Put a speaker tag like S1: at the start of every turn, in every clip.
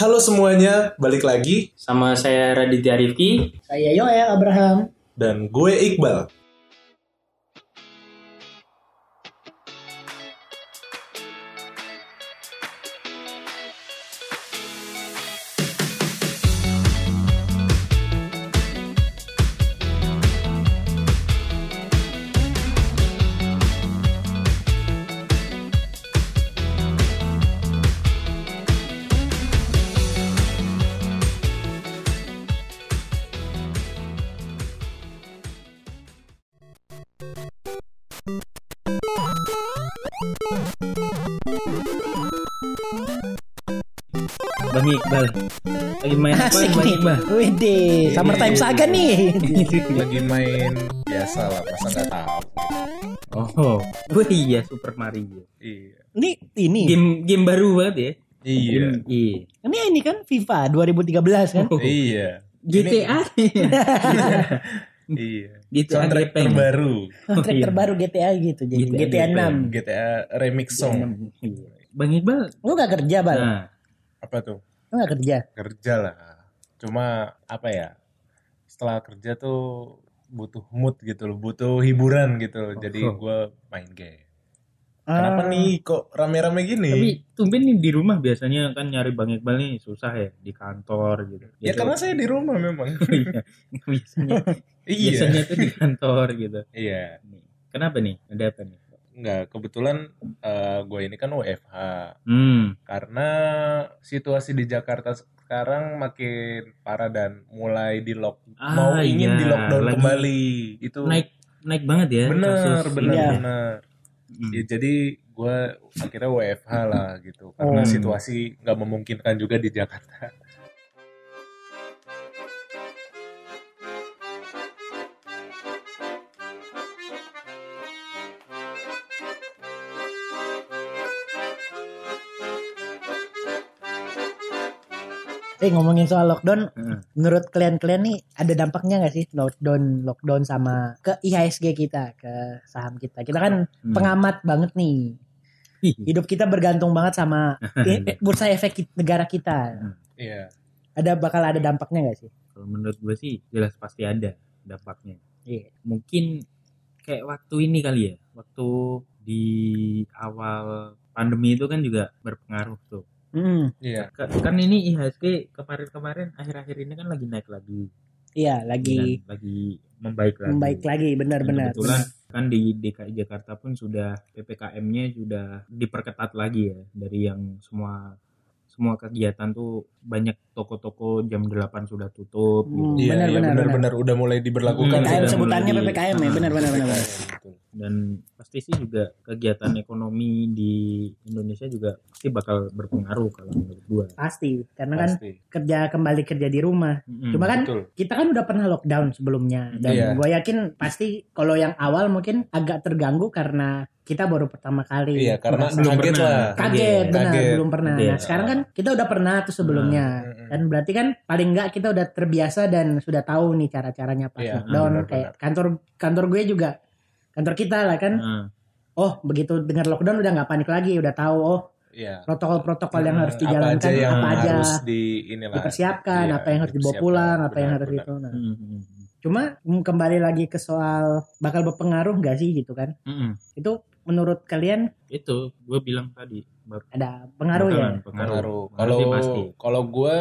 S1: Halo semuanya, balik lagi
S2: Sama saya Raditya Rifki.
S3: Saya Yoel Abraham.
S1: dan gue Iqbal.
S2: Bang Iqbal. Lagi main apa
S3: Asik
S2: Bang
S3: nih.
S2: Iqbal?
S3: Wede, summertime saga nih.
S1: Lagi main biasa lah, masa nggak tahu.
S2: Oh, oh iya Super Mario.
S1: Iya.
S3: Ini ini.
S2: Game game baru banget ya.
S1: Iya.
S2: Game- iya.
S3: Ini ini kan FIFA 2013 kan.
S2: Oh,
S1: Iya.
S2: GTA.
S1: Iya.
S2: GTA
S1: Soundtrack
S2: Gepeng.
S1: terbaru.
S3: Soundtrack
S2: iya.
S3: terbaru GTA gitu jadi
S2: GTA
S3: GTA,
S2: Gepeng.
S3: 6.
S1: GTA remix song.
S2: Iya. Bang Iqbal.
S3: Lu gak kerja, Bal?
S2: Nah,
S1: Apa tuh?
S3: Lu gak kerja?
S1: Kerja lah. Cuma apa ya? Setelah kerja tuh butuh mood gitu loh, butuh hiburan gitu loh. Jadi
S2: Oh.
S1: gue main game. Kenapa
S3: Ah,
S1: nih kok rame-rame gini?
S2: tapi tumben nih di rumah biasanya kan nyari Bang Iqbal nih susah ya di kantor gitu.
S1: Ya karena saya di rumah memang.
S2: Iya. biasanya
S1: iya.
S2: biasanya tuh di kantor gitu.
S1: Iya.
S2: Kenapa nih? Ada apa nih?
S1: Enggak, kebetulan gue ini kan WFH.
S2: Hmm.
S1: Karena situasi di Jakarta sekarang makin parah dan mulai di lock
S2: Ah,
S1: mau ingin
S2: iya.
S1: di lockdown
S2: Lagi
S1: kembali. Itu
S2: Naik naik banget ya.
S1: bener bener
S3: Iya.
S1: bener.
S2: Hmm.
S1: Ya, jadi gue akhirnya WFH lah gitu karena
S3: Oh.
S1: situasi nggak memungkinkan juga di Jakarta.
S3: Eh ngomongin soal lockdown,
S2: Heeh.
S3: menurut kalian-kalian nih ada dampaknya nggak sih lockdown lockdown sama ke IHSG kita, ke saham kita? Kita kan
S2: Hmm.
S3: pengamat banget nih. Hidup kita bergantung banget sama eh, bursa efek negara kita.
S1: Iya.
S3: Ada bakal ada dampaknya nggak sih?
S2: Kalau menurut gue sih jelas pasti ada dampaknya.
S3: Iya.
S2: Mungkin kayak waktu ini kali ya, waktu di awal pandemi itu kan juga berpengaruh tuh.
S3: Hmm,
S1: Iya.
S2: Ka- Kan ini IHSG kemarin-kemarin akhir-akhir ini kan lagi naik lagi,
S3: iya lagi
S2: dan lagi membaik lagi.
S3: membaik lagi, benar-benar.
S2: kebetulan kan di DKI Jakarta pun sudah PPKM-nya sudah diperketat lagi ya dari yang semua semua kegiatan tuh banyak toko-toko jam 8 sudah tutup
S3: Hmm.
S2: gitu.
S1: Iya, iya,
S3: benar,
S1: benar-benar udah mulai diberlakukan.
S2: Hmm,
S3: PPKM
S2: sudah
S3: sebutannya
S2: mulai di-
S3: PPKM ya, benar-benar benar.
S1: Betul.
S2: dan pasti sih juga kegiatan ekonomi di Indonesia juga pasti bakal berpengaruh kalau menurut gua.
S3: Pasti, karena kan
S1: Pasti.
S3: kerja kembali kerja di rumah.
S2: Mm-mm.
S3: Cuma kan
S1: Betul.
S3: kita kan udah pernah lockdown sebelumnya dan
S1: Iya.
S3: gue yakin pasti kalau yang awal mungkin agak terganggu karena kita baru pertama kali.
S1: Iya, karena
S3: merasa-
S2: belum
S1: kaget
S2: pernah.
S1: lah.
S3: kaget benar
S1: Kaget.
S3: belum pernah.
S2: Kaget.
S3: Nah, sekarang kan kita udah pernah tuh sebelumnya.
S1: Hmm.
S3: Dan berarti kan paling enggak kita udah terbiasa dan sudah tahu nih cara-caranya pas
S1: Iya,
S3: lockdown
S1: benar,
S3: kayak kantor kantor gue juga kantor kita lah kan.
S2: Nah,
S3: Oh, begitu dengar lockdown udah nggak panik lagi, udah tahu oh
S1: Iya.
S3: protokol-protokol yang harus
S1: Hmm,
S3: dijalankan
S1: apa aja yang
S3: apa aja
S1: harus di inilah
S3: dipersiapkan,
S1: Iya,
S3: apa yang harus dibawa pulang, apa yang
S1: Benar,
S3: harus
S1: benar.
S3: itu. Nah,
S2: mm, mm, mm.
S3: Cuma mm, kembali lagi ke soal bakal berpengaruh nggak sih gitu kan?
S2: Mm-mm.
S3: Itu menurut kalian
S2: Itu gue bilang tadi baru
S3: ada pengaruh ya?
S2: pengaruh.
S1: Kalau kalau gue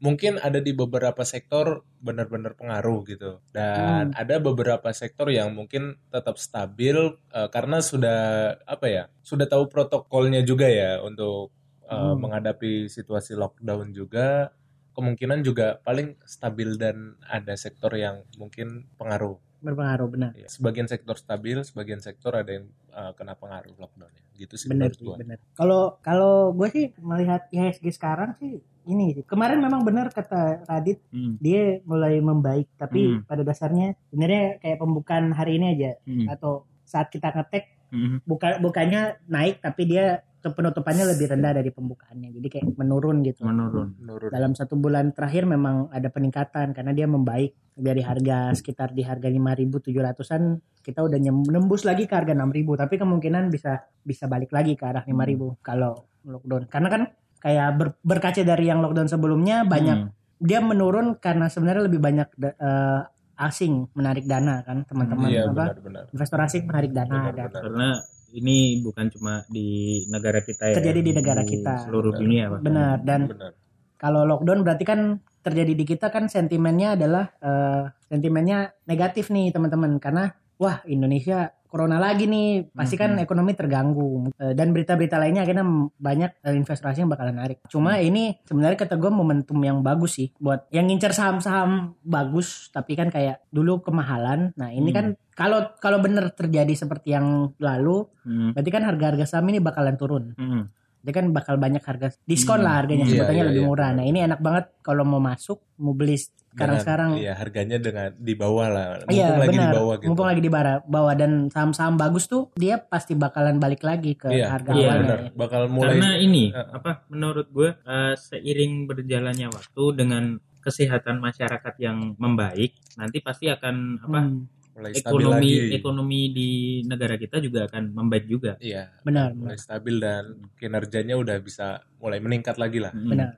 S1: mungkin ada di beberapa sektor benar-benar pengaruh gitu dan
S3: Hmm.
S1: ada beberapa sektor yang mungkin tetap stabil eh, karena sudah apa ya sudah tahu protokolnya juga ya untuk eh,
S3: Hmm.
S1: menghadapi situasi lockdown juga kemungkinan juga paling stabil dan ada sektor yang mungkin pengaruh
S3: Berpengaruh benar.
S1: Ya, sebagian sektor stabil sebagian sektor ada yang eh, kena pengaruh lockdownnya gitu sih
S3: Benar
S1: menurut
S3: sih,
S1: gua.
S3: benar. Kalau kalau gue sih melihat IHSG sekarang sih ini sih. Kemarin memang benar kata Radit
S2: Mm,
S3: dia mulai membaik tapi
S2: Hmm.
S3: pada dasarnya sebenarnya kayak pembukaan hari ini aja
S2: mm,
S3: atau saat kita ngetek
S2: mm,
S3: buka bukannya naik tapi dia penutupannya lebih rendah dari pembukaannya. Jadi kayak menurun gitu.
S2: menurun.
S1: menurut
S3: dalam satu bulan terakhir memang ada peningkatan karena dia membaik dari harga sekitar di harga 5.700-an kita udah nembus lagi ke harga 6.000 tapi kemungkinan bisa bisa balik lagi ke arah 5.000 kalau lockdown karena kan kayak ber- berkaca dari yang lockdown sebelumnya banyak
S2: Hmm.
S3: dia menurun karena sebenarnya lebih banyak eh, asing menarik dana kan teman-teman
S1: Iya
S3: apa investor asing menarik dana
S1: Benar,
S3: ada
S1: benar.
S2: karena ini bukan cuma di negara kita ya
S3: Terjadi di negara kita.
S2: seluruh
S1: Benar.
S2: dunia Pak.
S3: benar dan
S1: Benar.
S3: kalau lockdown berarti kan terjadi di kita kan sentimennya adalah eh, sentimennya negatif nih teman-teman karena wah Indonesia corona lagi nih pasti kan ekonomi terganggu Eh, dan berita-berita lainnya akhirnya banyak eh, investasi yang bakalan narik cuma ini sebenarnya kata gue momentum yang bagus sih buat yang ngincer saham-saham bagus tapi kan kayak dulu kemahalan nah ini
S2: Hmm.
S3: kan kalau kalau bener terjadi seperti yang lalu
S2: Hmm.
S3: berarti kan harga-harga saham ini bakalan turun
S2: Hmm.
S3: Dia kan bakal banyak harga diskon
S2: Hmm.
S3: lah harganya
S1: Iya,
S3: sebetulnya
S1: iya,
S3: lebih
S1: iya,
S3: murah. Nah ini enak banget kalau mau masuk mau beli sekarang sekarang.
S1: Dengan- Iya harganya dengan di bawah lah. Mumpung
S3: Iya
S1: lagi
S3: benar.
S1: di bawah gitu.
S3: Mumpung lagi di bara- bawah dan saham-saham bagus tuh dia pasti bakalan balik lagi ke
S1: Iya,
S3: harga
S2: Iya,
S3: awalnya.
S1: benar.
S3: ya.
S1: Bakal mulai
S2: Karena ini
S1: Eh.
S2: apa menurut gue eh, seiring berjalannya waktu dengan kesehatan masyarakat yang membaik nanti pasti akan apa
S3: Hmm,
S1: mulai stabil
S2: ekonomi
S1: lagi.
S2: ekonomi di negara kita juga akan membaik juga.
S1: Iya,
S3: benar,
S1: mulai
S3: benar.
S1: stabil dan kinerjanya udah bisa mulai meningkat lagi lah.
S2: Hmm.
S3: benar.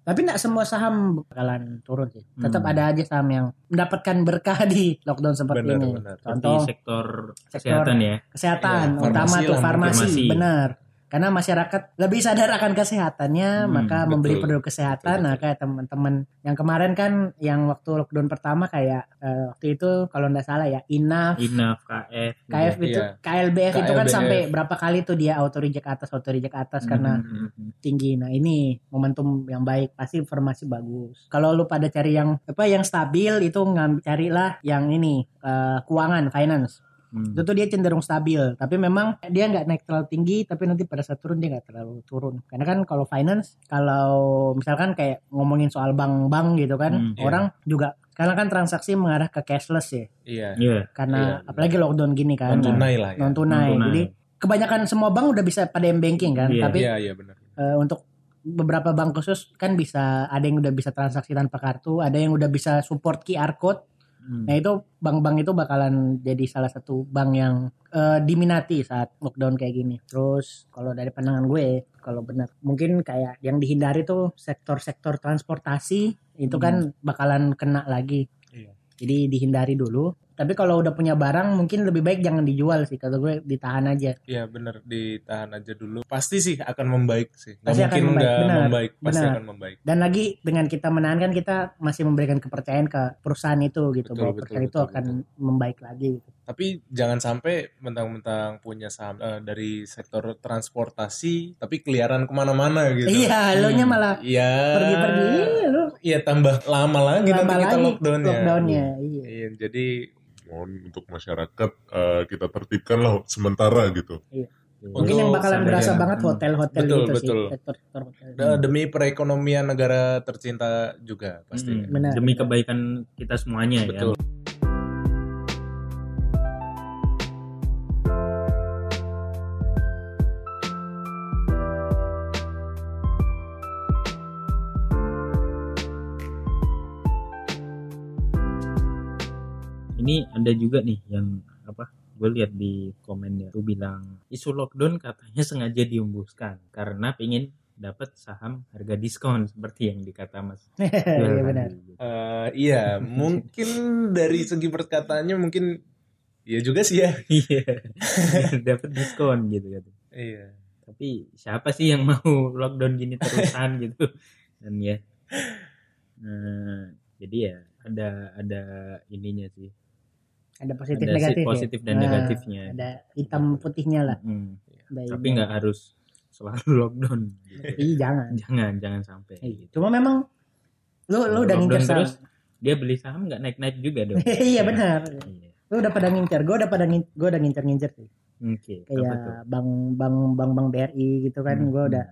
S3: Tapi tidak semua saham bakalan turun sih. Tetap
S2: Hmm.
S3: ada aja saham yang mendapatkan berkah di lockdown seperti
S1: Benar,
S3: ini.
S1: benar.
S2: Seperti
S3: Contoh
S2: sektor
S3: Sektor-
S2: kesehatan ya.
S3: kesehatan
S1: Iya,
S3: utama
S1: farmasi
S3: tuh farmasi,
S2: farmasi.
S3: benar karena masyarakat lebih sadar akan kesehatannya
S2: Hmm,
S3: maka
S1: betul.
S3: membeli produk kesehatan
S1: Betul,
S3: nah kayak teman-teman yang kemarin kan yang waktu lockdown pertama kayak eh, waktu itu kalau nggak salah ya INAF
S2: INAF, KF,
S3: KF
S2: gitu.
S3: itu
S1: Iya.
S3: KLBF itu kan sampai berapa kali tuh dia auto reject atas auto reject atas karena
S2: Hmm, hmm,
S3: tinggi nah ini momentum yang baik pasti informasi bagus kalau lu pada cari yang apa yang stabil itu ngambil carilah yang ini eh, keuangan finance
S2: hmm.
S3: itu tuh dia cenderung stabil tapi memang dia nggak naik terlalu tinggi tapi nanti pada saat turun dia nggak terlalu turun karena kan kalau finance kalau misalkan kayak ngomongin soal bank-bank gitu kan
S2: Hmm,
S1: iya.
S3: orang juga karena kan transaksi mengarah ke cashless ya
S1: Iya.
S2: Iya.
S3: karena
S1: Iya,
S3: apalagi lockdown gini kan
S1: Non tunai lah ya.
S3: non tunai
S2: Non-tunai.
S3: jadi kebanyakan semua bank udah bisa pada m banking kan
S2: Iya.
S3: tapi
S1: Iya, iya benar.
S3: eh, untuk beberapa bank khusus kan bisa ada yang udah bisa transaksi tanpa kartu ada yang udah bisa support QR code
S2: Hmm.
S3: Nah itu bank-bank itu bakalan jadi salah satu bank yang eh, diminati saat lockdown kayak gini. Terus kalau dari pandangan gue, kalau benar mungkin kayak yang dihindari tuh sektor-sektor transportasi itu kan bakalan kena lagi.
S1: Iya.
S3: Jadi dihindari dulu. Tapi kalau udah punya barang mungkin lebih baik jangan dijual sih. Kalau gue ditahan aja.
S1: Iya benar ditahan aja dulu. Pasti sih akan membaik sih.
S3: Pasti akan
S1: mungkin
S3: membaik,
S1: nggak
S3: benar,
S1: membaik. Pasti
S3: benar.
S1: akan membaik.
S3: Dan lagi dengan kita menahan kan kita masih memberikan kepercayaan ke perusahaan itu gitu.
S1: Betul,
S3: bahwa
S1: betul,
S3: perusahaan itu
S1: betul,
S3: akan membaik lagi. Gitu.
S1: Tapi jangan sampai mentang-mentang punya saham eh, dari sektor transportasi, tapi keliaran ke mana-mana gitu.
S3: Iya, lo nya
S2: Hmm.
S3: malah
S1: Iya.
S3: pergi-pergi lu
S1: Iya tambah lama lagi
S3: lama
S1: nanti kita
S3: lagi
S1: lockdownnya.
S3: lockdownnya, iya.
S1: Iya, jadi
S4: mohon untuk masyarakat eh, kita tertibkan lah sementara gitu.
S3: Mungkin yang bakalan berasa
S2: ya.
S3: banget hotel-hotel
S1: Betul,
S3: gitu
S1: betul.
S3: sih. Sektor-sektor hotel.
S1: eh, demi perekonomian negara tercinta juga pasti.
S2: Hmm.
S3: Benar,
S2: Demi kebaikan kita semuanya
S1: Betul.
S2: ya. Ini ada juga nih yang apa? Gue lihat di komen ya, tuh bilang isu lockdown katanya sengaja diumbuskan karena pengen dapat saham harga diskon seperti yang dikata Mas.
S3: Iya benar.
S1: Eh, iya, mungkin dari segi perkataannya mungkin iya juga sih ya.
S2: Iya, dapat diskon gitu kan.
S1: Iya.
S2: Tapi siapa sih yang mau lockdown gini terusan gitu? Dan ya, Nah, jadi ya ada ada ininya sih.
S3: Ada positif
S2: Ada
S3: negatif
S2: positif
S3: ya.
S2: dan
S3: Nah,
S2: negatifnya.
S3: Ada hitam putihnya lah.
S2: Mm.
S3: Ada
S2: Tapi nggak harus selalu lockdown.
S3: Iya jangan.
S2: jangan jangan sampai.
S3: Iya. Cuma memang lu lu udah ngincer
S2: terus dia beli saham nggak naik naik juga dong.
S3: Iya benar.
S2: Iya.
S3: Lu udah pada ngincer. Gue udah pada ngin- gue udah ngincer-ngincer sih.
S2: Oke. apa tuh?
S3: Kayak bank bank bank bank BRI gitu kan.
S2: Hmm,
S3: Gue
S2: hmm.
S3: udah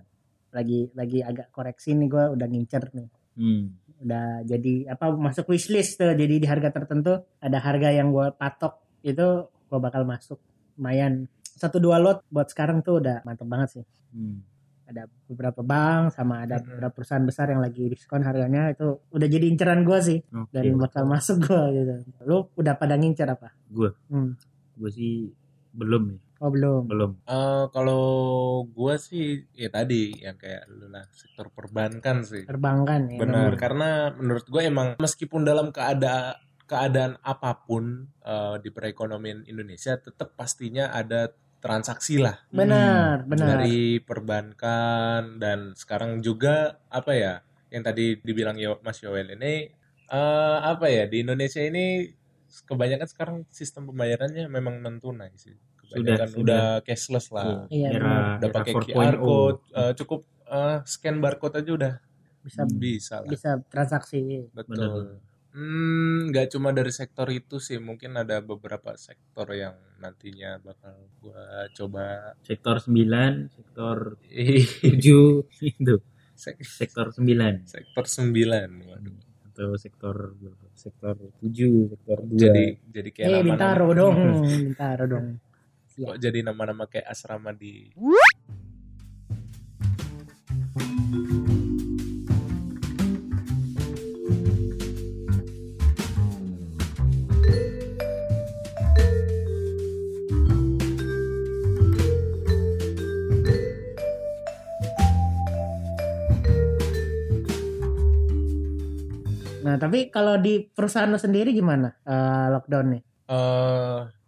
S3: lagi lagi agak koreksi nih gue udah ngincer nih.
S2: Hmm.
S3: Udah jadi apa masuk wishlist tuh jadi di harga tertentu ada harga yang gue patok itu gue bakal masuk lumayan satu dua lot buat sekarang tuh udah mantep banget sih
S2: Hmm.
S3: ada beberapa bank sama ada
S1: Mm-mm.
S3: beberapa perusahaan besar yang lagi diskon harganya itu udah jadi inceran gue sih
S2: Oke.
S3: dan bakal masuk gue gitu lu udah pada ngincer apa
S2: Gua.
S3: Hmm.
S2: gue sih belum ya
S3: Oh belum.
S2: belum
S1: Eh, kalau gua sih ya tadi yang kayak lu lah sektor perbankan sih.
S3: Perbankan ya.
S1: Benar,
S3: memang.
S1: karena menurut gue emang meskipun dalam keadaan keadaan apa pun eh, di perekonomian Indonesia tetap pastinya ada transaksi lah
S3: Benar, benar.
S1: dari perbankan dan sekarang juga apa ya yang tadi dibilang Yo- Mas Yoel ini eh, apa ya di Indonesia ini kebanyakan sekarang sistem pembayarannya memang non tunai sih.
S2: Sudah,
S1: udah, cashless lah.
S3: Iya,
S2: era
S1: Udah
S2: era
S1: pakai
S2: 4.0.
S1: QR code, eh, cukup eh, scan barcode aja udah
S3: Bisa
S1: bisa lah.
S3: bisa transaksi.
S1: Betul.
S2: Benar.
S1: Hmm, nggak cuma dari sektor itu sih, mungkin ada beberapa sektor yang nantinya bakal gua coba.
S2: sektor 9 sektor
S1: Ih,
S2: 7 itu
S1: sek-
S2: sektor 9
S1: sektor 9. Waduh.
S2: atau sektor sektor 7 sektor 2
S1: Jadi jadi kayak
S3: Eh,
S1: nama-nama
S3: Bintaro dong, Bintaro dong. Siap.
S1: kok jadi nama-nama kayak asrama di
S3: Nah, tapi kalau di perusahaan lo sendiri gimana eh, lockdown nih?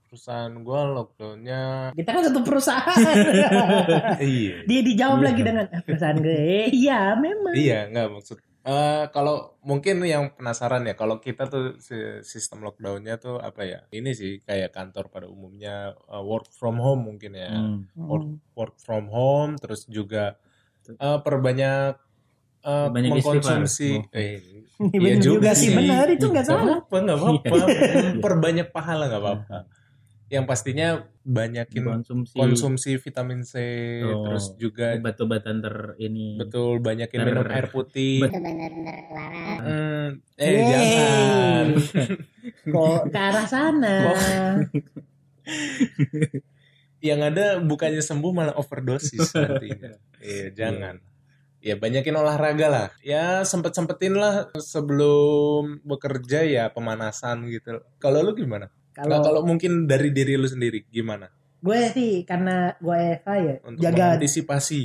S1: Eh perusahaan gua lockdownnya
S3: Kita kan satu perusahaan.
S1: iya
S3: Dia dijawab
S2: Iya.
S3: lagi dengan "Ah, perusahaan gue. Eh, iya, memang.
S1: iya nggak maksud eh kalau mungkin yang penasaran ya kalau kita tuh si- sistem lockdownnya tuh apa ya ini sih kayak kantor pada umumnya eh, work from home mungkin ya
S2: Hmm.
S1: work, work from home terus juga eh, perbanyak eh,
S2: Banyak
S1: mengkonsumsi
S2: istighfar.
S1: eh,
S3: Iya
S1: iya
S3: juga sih, benar itu nggak salah.
S1: apa nggak apa
S2: Iya.
S1: perbanyak pahala nggak apa-apa yang pastinya banyakin
S2: konsumsi
S1: konsumsi vitamin C
S2: Oh.
S1: terus juga
S2: obat-obatan ter ini
S1: betul banyakin
S2: Ter-
S1: minum air putih
S2: Bet-
S1: Hmm, eh
S3: Yeay.
S1: jangan
S3: Kok ke arah sana?
S1: yang ada bukannya sembuh malah overdosis nantinya. Iya, jangan. Ya banyakin olahraga lah. Ya sempet sempetin lah sebelum bekerja ya pemanasan gitu. Kalau lu gimana? Nah,
S3: Kalau
S1: kalau mungkin dari diri lu sendiri gimana
S3: gue sih karena gue Eva ya
S1: untuk
S3: jaga
S1: mengantisipasi?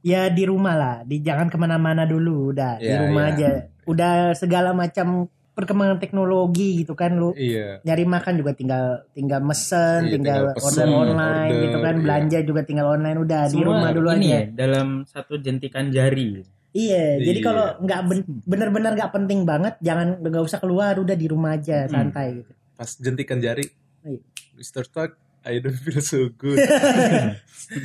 S3: ya di rumah lah, di jangan ke mana-mana dulu, udah di
S1: Ya,
S3: rumah
S1: ya.
S3: aja. Udah segala macam perkembangan teknologi gitu kan lu
S1: Iya.
S3: nyari makan juga tinggal tinggal mesen,
S1: Iya,
S3: tinggal,
S1: tinggal pesen,
S3: order online
S1: order,
S3: gitu kan,
S1: iya.
S3: belanja juga tinggal online udah di
S2: Semua
S3: rumah dulu
S2: ini
S3: aja.
S2: ya, dalam satu jentikan jari
S3: Iya, jadi
S1: Iya.
S3: kalau nggak ben- bener-bener nggak penting banget, jangan nggak usah keluar, udah di rumah aja
S2: Hmm.
S3: santai gitu.
S1: Pas jentikan jari,
S3: Iya.
S1: Mr. Stark, I don't feel so good.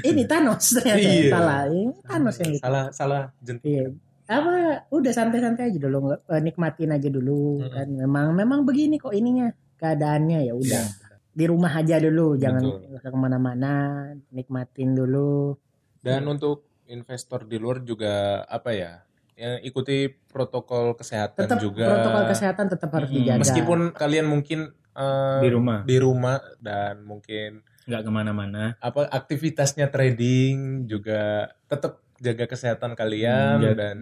S3: Ini Thanos ternyata
S1: Iya.
S3: salah, ini Thanos yang gitu.
S1: salah salah jentik.
S3: Iya. Apa udah santai-santai aja dulu eh, nikmatin aja dulu
S1: Mm-mm.
S3: kan memang memang begini kok ininya keadaannya ya udah di rumah aja dulu jangan
S1: Betul.
S3: usah ke mana-mana nikmatin dulu
S1: Dan untuk investor di luar juga apa ya? Yang ikuti protokol kesehatan
S3: tetap
S1: juga.
S3: protokol kesehatan tetap harus dijaga
S1: Meskipun kalian mungkin eh,
S2: di rumah
S1: di rumah dan mungkin
S2: nggak ke mana-mana
S1: apa aktivitasnya trading juga tetap jaga kesehatan kalian
S2: Hmm,
S1: dan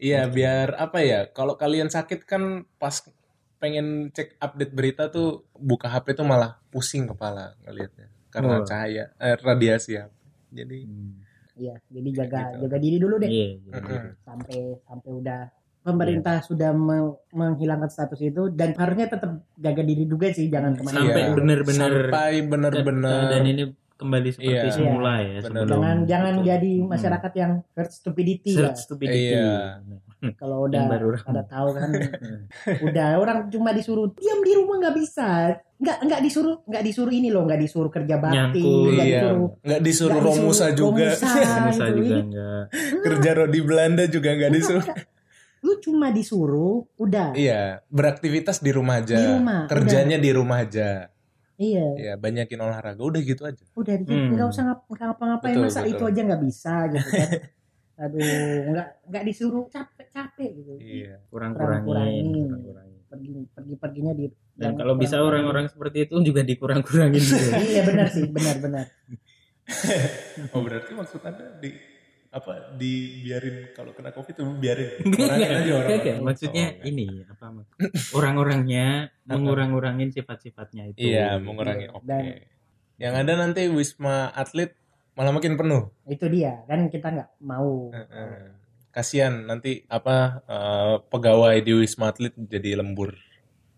S1: iya biar apa ya kalau kalian sakit kan pas pengen cek update berita tuh buka HP tuh malah pusing kepala ngelihatnya karena
S2: Oh.
S1: cahaya eh, radiasi ya jadi
S2: Hmm.
S3: Iya, jadi jaga
S1: Gitu.
S3: jaga diri dulu deh
S2: iya jadi
S1: Mm-mm.
S2: gitu.
S3: sampai sampai udah pemerintah sudah me- menghilangkan status itu dan harusnya tetap jaga diri juga sih jangan ke mana-mana.
S2: Sampai
S1: Iya.
S2: bener-bener
S1: sampai bener-bener
S2: dan ini kembali seperti
S1: Iya.
S2: semula ya
S1: Bener.
S2: sebelum
S3: Jangan jangan
S2: itu.
S3: jadi
S2: Hmm.
S3: masyarakat yang herd stupidity lah.
S2: Search stupidity
S1: Iya.
S3: Kalau
S2: yang
S3: udah
S2: baru
S3: pada tahu kan udah orang cuma disuruh diam di rumah nggak bisa nggak nggak disuruh nggak disuruh ini loh nggak disuruh kerja bakti nggak
S1: iya
S3: disuruh
S1: nggak disuruh
S3: nggak
S1: Romusa juga
S3: Romusa
S2: Musa juga enggak
S1: kerja di Belanda juga nggak disuruh.
S3: Lu cuma disuruh udah.
S1: Iya beraktivitas di rumah aja.
S3: Di rumah,
S1: kerjanya di rumah aja.
S3: Iya.
S1: Ya banyakin olahraga udah gitu aja.
S3: Udah di-
S2: Hmm.
S3: nggak usah ngap- ngapa-ngapain
S1: Betul,
S3: masa
S1: betul.
S3: itu aja nggak bisa gitu kan. Aduh nggak nggak disuruh capek capek gitu.
S1: Iya.
S2: Kurang-kurangin
S3: Kurang-kurangin.
S2: kurang-kurangin.
S3: pergi pergi perginya di
S2: dan kalau bisa orang-orang seperti itu juga dikurang-kurangin juga.
S3: Iya benar sih benar benar.
S1: Oh berarti maksud anda di apa dibiarin kalau kena covid tuh biarin kurangin aja orang.
S2: Enggak, maksudnya
S1: Oh,
S2: ini apa orang-orangnya mengurang-urangin sifat-sifatnya itu
S1: Iya mengurangi oke.
S3: Dan-
S1: Yang ada nanti Wisma Atlet malah makin penuh.
S3: Itu dia kan kita nggak mau.
S1: Heeh. Kasihan nanti apa eh, pegawai di Wisma Atlet jadi lembur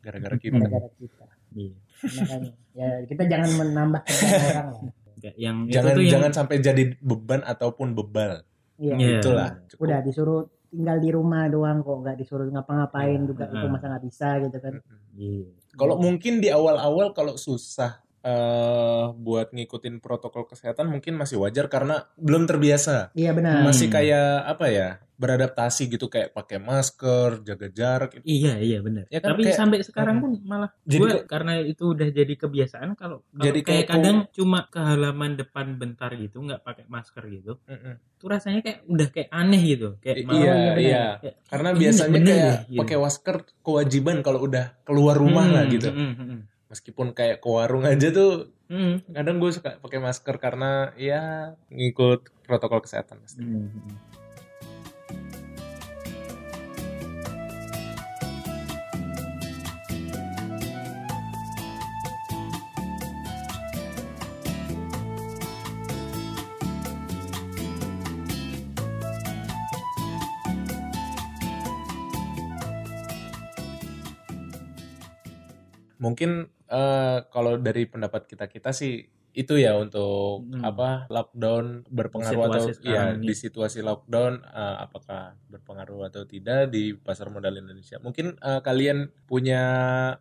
S1: gara-gara kita.
S3: gara-gara kita.
S2: Iya.
S3: Makanya ya kita jangan menambah kerjaan orang lah.
S2: Kayak yang
S1: Jangan
S2: itu tuh yang
S1: jangan sampai jadi beban ataupun bebal.
S3: Iya.
S2: Iya.
S1: Itulah. cukup.
S3: Udah disuruh tinggal di rumah doang kok nggak disuruh ngapa-ngapain juga itu
S2: Heeh.
S3: masa nggak bisa gitu kan.
S2: Iya.
S1: Kalau mungkin di awal-awal kalau susah eh buat ngikutin protokol kesehatan mungkin masih wajar karena belum terbiasa.
S3: Iya benar.
S1: Masih
S2: Hmm.
S1: kayak apa ya? beradaptasi gitu kayak pakai masker, jaga jarak. gitu.
S2: Iya iya benar.
S1: Ya kan
S2: Tapi
S1: kayak-
S2: sampai sekarang pun malah
S1: Jadi
S2: gue karena itu udah jadi kebiasaan kalau kalau
S1: Jadi
S2: kayak
S1: kayak
S2: kadang cuma ke halaman depan bentar gitu nggak pakai masker gitu.
S1: Mm-mm.
S2: Itu rasanya kayak udah kayak aneh gitu. Kayak
S1: I-
S2: malah-
S1: iya,
S3: iya, benar.
S1: iya.
S2: Kayak,
S1: Karena biasanya
S2: bener
S1: kayak
S2: deh, gitu.
S1: pakai masker kewajiban kalau udah keluar rumah
S2: Hmm,
S1: lah gitu.
S2: hmm, hmm,
S1: Meskipun kayak ke warung aja tuh
S2: hmm,
S1: kadang gue suka pakai masker karena ya ngikut protokol kesehatan. pasti.
S2: hmm, hmm.
S1: Mungkin eh, kalau dari pendapat kita kita sih itu ya untuk
S2: Hmm.
S1: apa lockdown berpengaruh atau
S2: Situasi
S1: ya
S2: sekarang ini.
S1: di situasi lockdown eh, apakah berpengaruh atau tidak di pasar modal Indonesia. Mungkin eh, kalian punya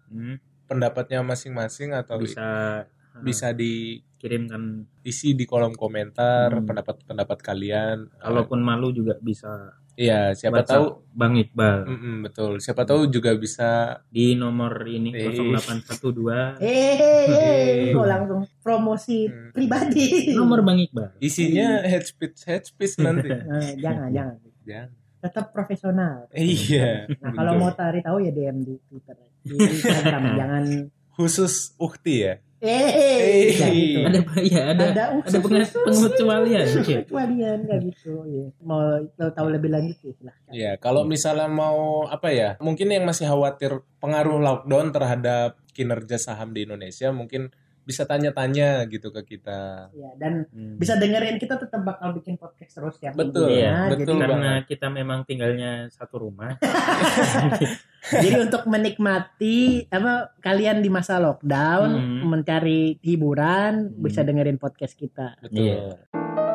S2: Hmm,
S1: pendapatnya masing-masing atau
S2: bisa
S1: bisa diisi
S2: kirimkan
S1: di kolom komentar
S2: Hmm.
S1: pendapat-pendapat kalian.
S2: Kalaupun malu juga bisa
S1: Iya, siapa
S2: WhatsApp
S1: tahu
S2: Bang Iqbal
S1: Mm-mm, betul. Siapa tahu juga bisa
S2: di nomor ini
S1: Eh.
S2: 0812
S3: Eh, kok langsung promosi
S1: Hmm.
S3: pribadi.
S2: nomor Bang Iqbal.
S1: isinya head speech head speech nanti.
S3: Eh, jangan, jangan.
S1: Jangan.
S3: Tetap profesional.
S1: Iya.
S3: Nah, kalau
S1: betul.
S3: mau cari tahu ya DM di Twitter. Di Instagram jangan
S1: khusus ukti ya.
S3: Eh jangan gitu.
S2: Ada ya ada
S3: Ada
S2: ada
S3: usus.
S2: pengecualian. Oke.
S3: kecualian kayak gitu ya. Mau tahu tahu lebih lanjut ya silahkan.
S1: Ya, kalau misalnya mau apa ya? Mungkin yang masih khawatir pengaruh lockdown terhadap kinerja saham di Indonesia mungkin bisa tanya-tanya gitu ke kita.
S3: Ya, dan
S2: Hmm.
S3: bisa dengerin kita tetap bakal bikin podcast terus ya.
S1: Betul,
S2: Iya,
S1: betul
S3: jadi,
S2: karena kita memang tinggalnya satu rumah.
S3: jadi untuk menikmati apa kalian di masa lockdown
S2: Hmm.
S3: mencari hiburan
S2: Hmm.
S3: bisa dengerin podcast kita.
S1: Betul.
S2: Iya.